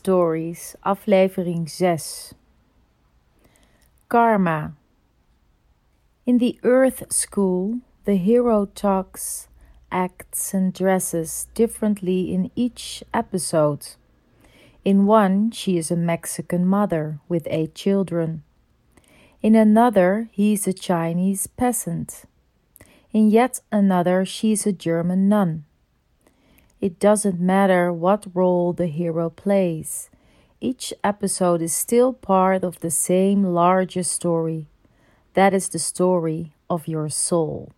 Stories, aflevering 6. Karma. In the Earth School, the hero talks, acts, and dresses differently in each episode. In one, she is a Mexican mother with eight children. In another, he is a Chinese peasant. In yet another, she is a German nun. It doesn't matter what role the hero plays, each episode is still part of the same larger story. That is the story of your soul.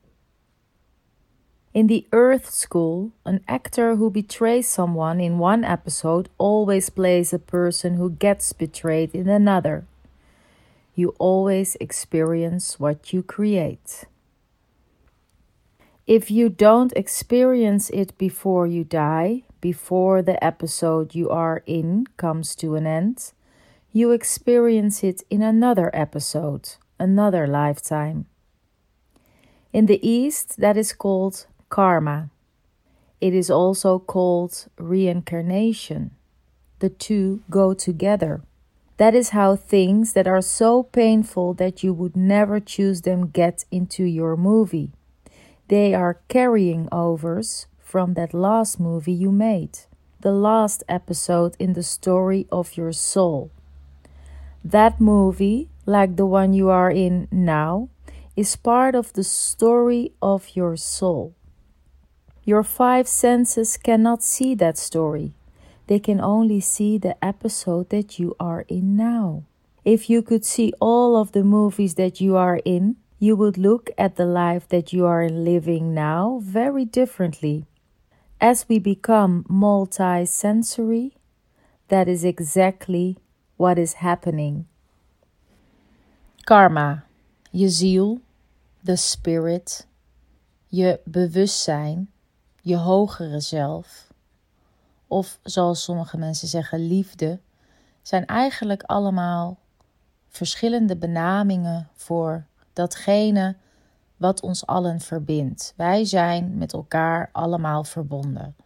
In the Earth School, an actor who betrays someone in one episode always plays a person who gets betrayed in another. You always experience what you create. If you don't experience it before you die, before the episode you are in comes to an end, you experience it in another episode, another lifetime. In the East, that is called karma. It is also called reincarnation. The two go together. That is how things that are so painful that you would never choose them get into your movie. They are carrying overs from that last movie you made, the last episode in the story of your soul. That movie, like the one you are in now, is part of the story of your soul. Your five senses cannot see that story. They can only see the episode that you are in now. If you could see all of the movies that you are in, you would look at the life that you are living now very differently. As we become multi-sensory, that is exactly what is happening. Karma, je ziel, de spirit, je bewustzijn, je hogere zelf, of zoals sommige mensen zeggen, liefde, zijn eigenlijk allemaal verschillende benamingen voor datgene wat ons allen verbindt. Wij zijn met elkaar allemaal verbonden.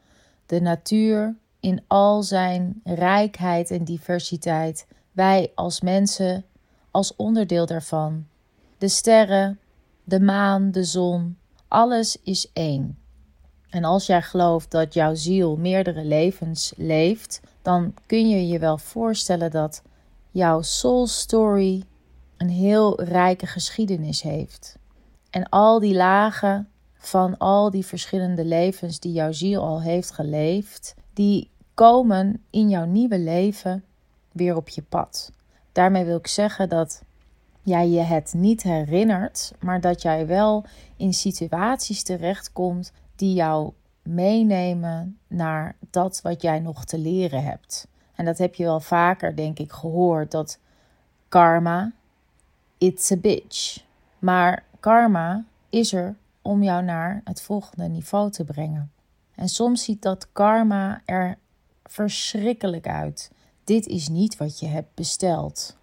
De natuur in al zijn rijkheid en diversiteit, wij als mensen als onderdeel daarvan. De sterren, de maan, de zon, alles is één. En als jij gelooft dat jouw ziel meerdere levens leeft, dan kun je je wel voorstellen dat jouw soul story een heel rijke geschiedenis heeft. En al die lagen van al die verschillende levens die jouw ziel al heeft geleefd, die komen in jouw nieuwe leven weer op je pad. Daarmee wil ik zeggen dat jij je het niet herinnert, maar dat jij wel in situaties terechtkomt die jou meenemen naar dat wat jij nog te leren hebt. En dat heb je wel vaker, denk ik, gehoord: dat karma, it's a bitch. Maar karma is er om jou naar het volgende niveau te brengen. En soms ziet dat karma er verschrikkelijk uit. Dit is niet wat je hebt besteld.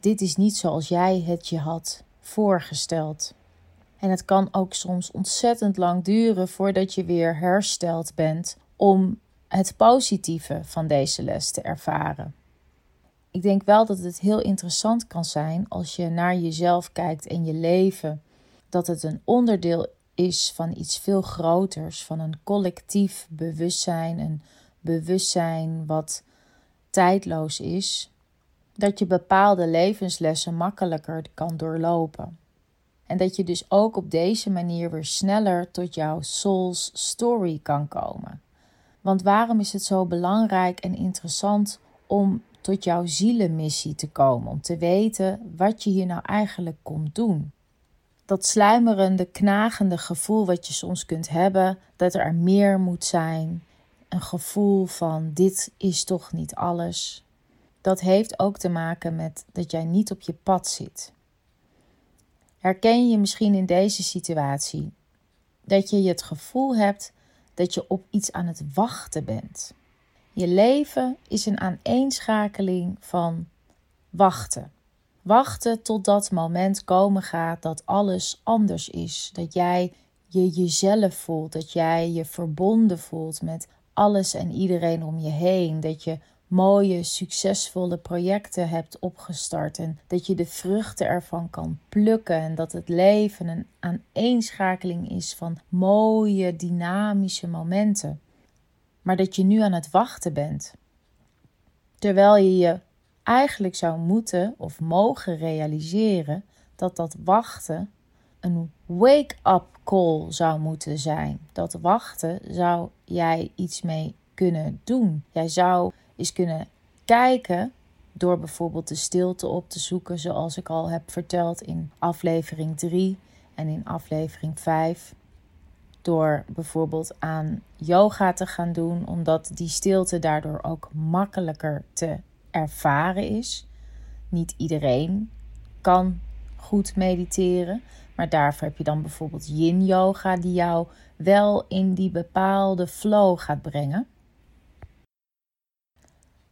Dit is niet zoals jij het je had voorgesteld. En het kan ook soms ontzettend lang duren voordat je weer hersteld bent om het positieve van deze les te ervaren ik denk wel dat het heel interessant kan zijn als je naar jezelf kijkt en je leven. Dat het een onderdeel is van iets veel groters, van een collectief bewustzijn, een bewustzijn wat tijdloos is. Dat je bepaalde levenslessen makkelijker kan doorlopen. En dat je dus ook op deze manier weer sneller tot jouw soul's story kan komen. Want waarom is het zo belangrijk en interessant om tot jouw zielenmissie te komen, om te weten wat je hier nou eigenlijk komt doen. Dat sluimerende, knagende gevoel wat je soms kunt hebben, dat er meer moet zijn, een gevoel van dit is toch niet alles. Dat heeft ook te maken met dat jij niet op je pad zit. Herken je misschien in deze situatie dat je het gevoel hebt dat je op iets aan het wachten bent? Je leven is een aaneenschakeling van wachten. Wachten tot dat moment komen gaat dat alles anders is. Dat jij je jezelf voelt, dat jij je verbonden voelt met alles en iedereen om je heen. Dat je mooie, succesvolle projecten hebt opgestart en dat je de vruchten ervan kan plukken en dat het leven een aaneenschakeling is van mooie, dynamische momenten. Maar dat je nu aan het wachten bent. Terwijl je je eigenlijk zou moeten of mogen realiseren dat dat wachten een wake-up call zou moeten zijn. Dat wachten zou jij iets mee kunnen doen. Jij zou eens kunnen kijken door bijvoorbeeld de stilte op te zoeken, zoals ik al heb verteld in aflevering 3 en in aflevering 5. Door bijvoorbeeld aan yoga te gaan doen, omdat die stilte daardoor ook makkelijker te ervaren is. Niet iedereen kan goed mediteren, maar daarvoor heb je dan bijvoorbeeld yin yoga die jou wel in die bepaalde flow gaat brengen.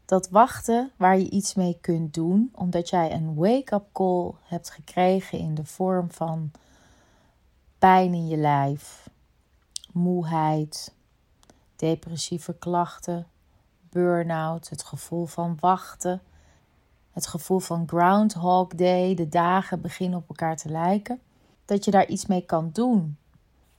Dat wachten waar je iets mee kunt doen, omdat jij een wake-up call hebt gekregen in de vorm van pijn in je lijf, moeheid, depressieve klachten, burn-out, het gevoel van wachten, het gevoel van Groundhog Day, de dagen beginnen op elkaar te lijken, dat je daar iets mee kan doen.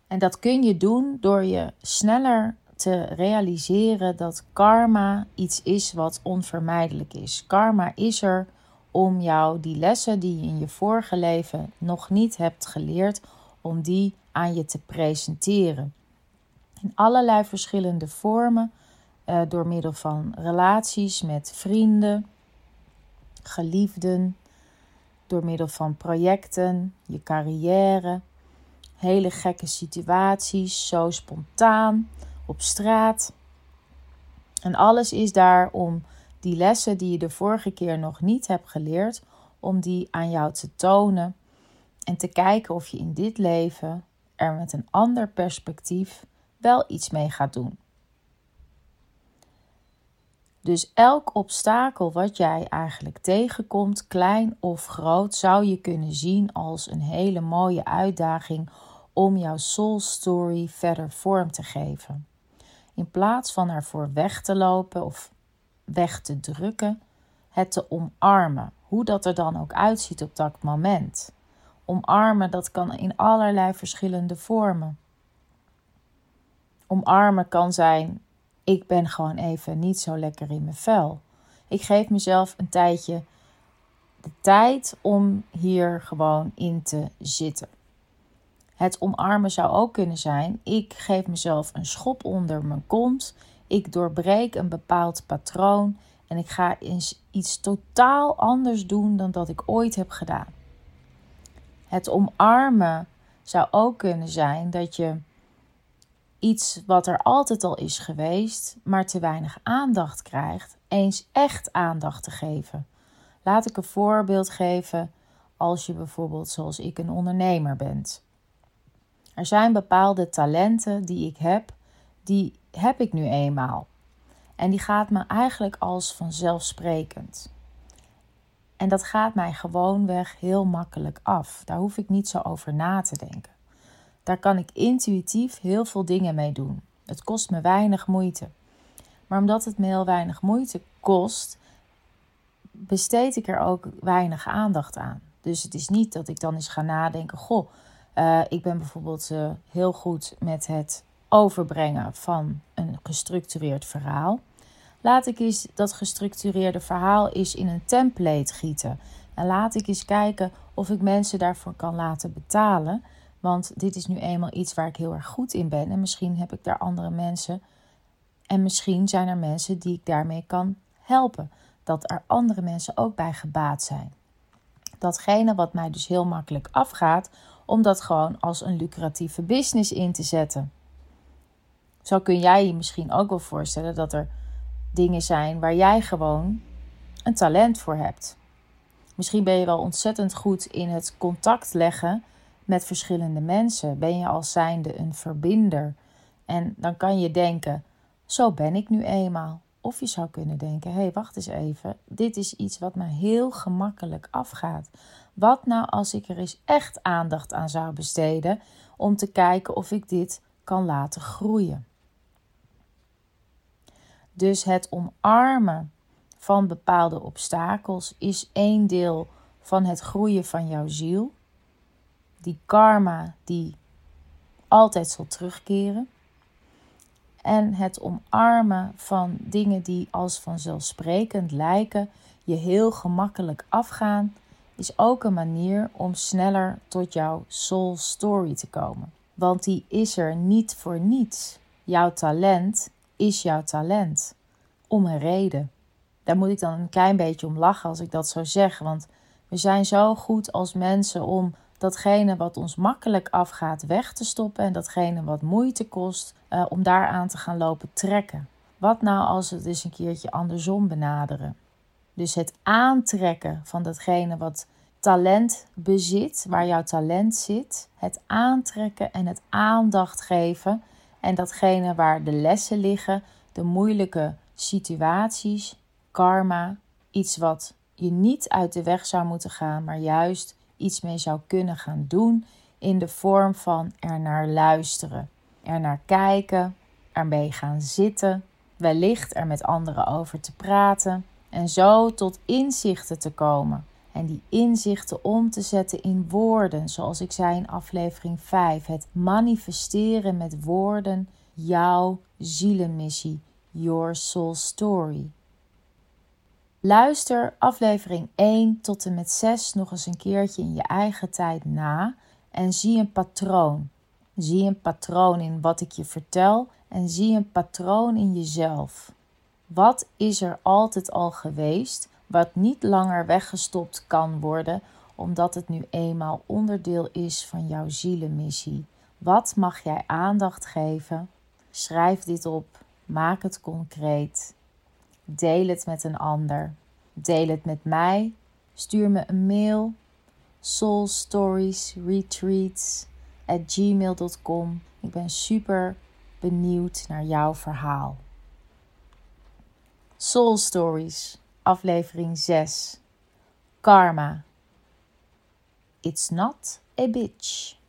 En dat kun je doen door je sneller te realiseren dat karma iets is wat onvermijdelijk is. Karma is er om jou die lessen die je in je vorige leven nog niet hebt geleerd, om die aan je te presenteren. In allerlei verschillende vormen, eh, door middel van relaties met vrienden, geliefden, door middel van projecten, je carrière, hele gekke situaties, zo spontaan op straat. En alles is daar om die lessen die je de vorige keer nog niet hebt geleerd, om die aan jou te tonen en te kijken of je in dit leven er met een ander perspectief wel iets mee gaat doen. Dus elk obstakel wat jij eigenlijk tegenkomt, klein of groot, zou je kunnen zien als een hele mooie uitdaging om jouw soul story verder vorm te geven. In plaats van ervoor weg te lopen of weg te drukken, het te omarmen. Hoe dat er dan ook uitziet op dat moment. Omarmen, dat kan in allerlei verschillende vormen. Omarmen kan zijn: ik ben gewoon even niet zo lekker in mijn vel. Ik geef mezelf een tijdje de tijd om hier gewoon in te zitten. Het omarmen zou ook kunnen zijn: ik geef mezelf een schop onder mijn kont. Ik doorbreek een bepaald patroon en ik ga eens iets totaal anders doen dan dat ik ooit heb gedaan. Het omarmen zou ook kunnen zijn dat je iets wat er altijd al is geweest, maar te weinig aandacht krijgt, eens echt aandacht te geven. Laat ik een voorbeeld geven als je bijvoorbeeld zoals ik een ondernemer bent. Er zijn bepaalde talenten die ik heb, die heb ik nu eenmaal. En die gaat me eigenlijk als vanzelfsprekend. En dat gaat mij gewoonweg heel makkelijk af. Daar hoef ik niet zo over na te denken. Daar kan ik intuïtief heel veel dingen mee doen. Het kost me weinig moeite. Maar omdat het me heel weinig moeite kost, besteed ik er ook weinig aandacht aan. Dus het is niet dat ik dan eens ga nadenken: goh, uh, ik ben bijvoorbeeld uh, heel goed met het overbrengen van een gestructureerd verhaal. Laat ik eens dat gestructureerde verhaal eens in een template gieten. En laat ik eens kijken of ik mensen daarvoor kan laten betalen. Want dit is nu eenmaal iets waar ik heel erg goed in ben. En misschien heb ik daar andere mensen. En misschien zijn er mensen die ik daarmee kan helpen. Dat er andere mensen ook bij gebaat zijn. Datgene wat mij dus heel makkelijk afgaat, om dat gewoon als een lucratieve business in te zetten. Zo kun jij je misschien ook wel voorstellen dat er dingen zijn waar jij gewoon een talent voor hebt. Misschien ben je wel ontzettend goed in het contact leggen met verschillende mensen. Ben je als zijnde een verbinder. En dan kan je denken: zo ben ik nu eenmaal. Of je zou kunnen denken: hé, hey, wacht eens even. Dit is iets wat me heel gemakkelijk afgaat. Wat nou als ik er eens echt aandacht aan zou besteden om te kijken of ik dit kan laten groeien? Dus het omarmen van bepaalde obstakels is één deel van het groeien van jouw ziel. Die karma die altijd zal terugkeren. En het omarmen van dingen die als vanzelfsprekend lijken, je heel gemakkelijk afgaan, is ook een manier om sneller tot jouw soul story te komen. Want die is er niet voor niets. Jouw talent is jouw talent. Om een reden. Daar moet ik dan een klein beetje om lachen als ik dat zo zeg. Want we zijn zo goed als mensen om datgene wat ons makkelijk afgaat weg te stoppen. En datgene wat moeite kost, uh, om daaraan te gaan lopen trekken. Wat nou als we het eens een keertje andersom benaderen? Dus het aantrekken van datgene wat talent bezit, waar jouw talent zit, het aantrekken en het aandacht geven en datgene waar de lessen liggen, de moeilijke situaties, karma, iets wat je niet uit de weg zou moeten gaan, maar juist iets mee zou kunnen gaan doen in de vorm van er naar luisteren, er naar kijken, ermee gaan zitten, wellicht er met anderen over te praten en zo tot inzichten te komen. En die inzichten om te zetten in woorden, zoals ik zei in aflevering 5. Het manifesteren met woorden jouw zielenmissie, your soul story. Luister aflevering 1 tot en met 6 nog eens een keertje in je eigen tijd na en zie een patroon. Zie een patroon in wat ik je vertel en zie een patroon in jezelf. Wat is er altijd al geweest, wat niet langer weggestopt kan worden, omdat het nu eenmaal onderdeel is van jouw zielenmissie? Wat mag jij aandacht geven? Schrijf dit op, maak het concreet. Deel het met een ander. Deel het met mij. Stuur me een mail. soulstoriesretreats at gmail.com. Ik ben super benieuwd naar jouw verhaal. Soul Stories, aflevering 6. Karma. It's not a bitch.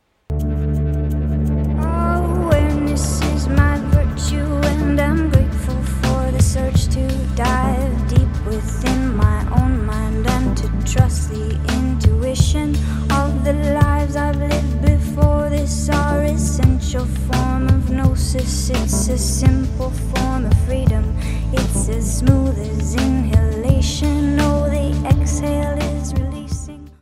It's a simple form of freedom. It's as smooth as inhaling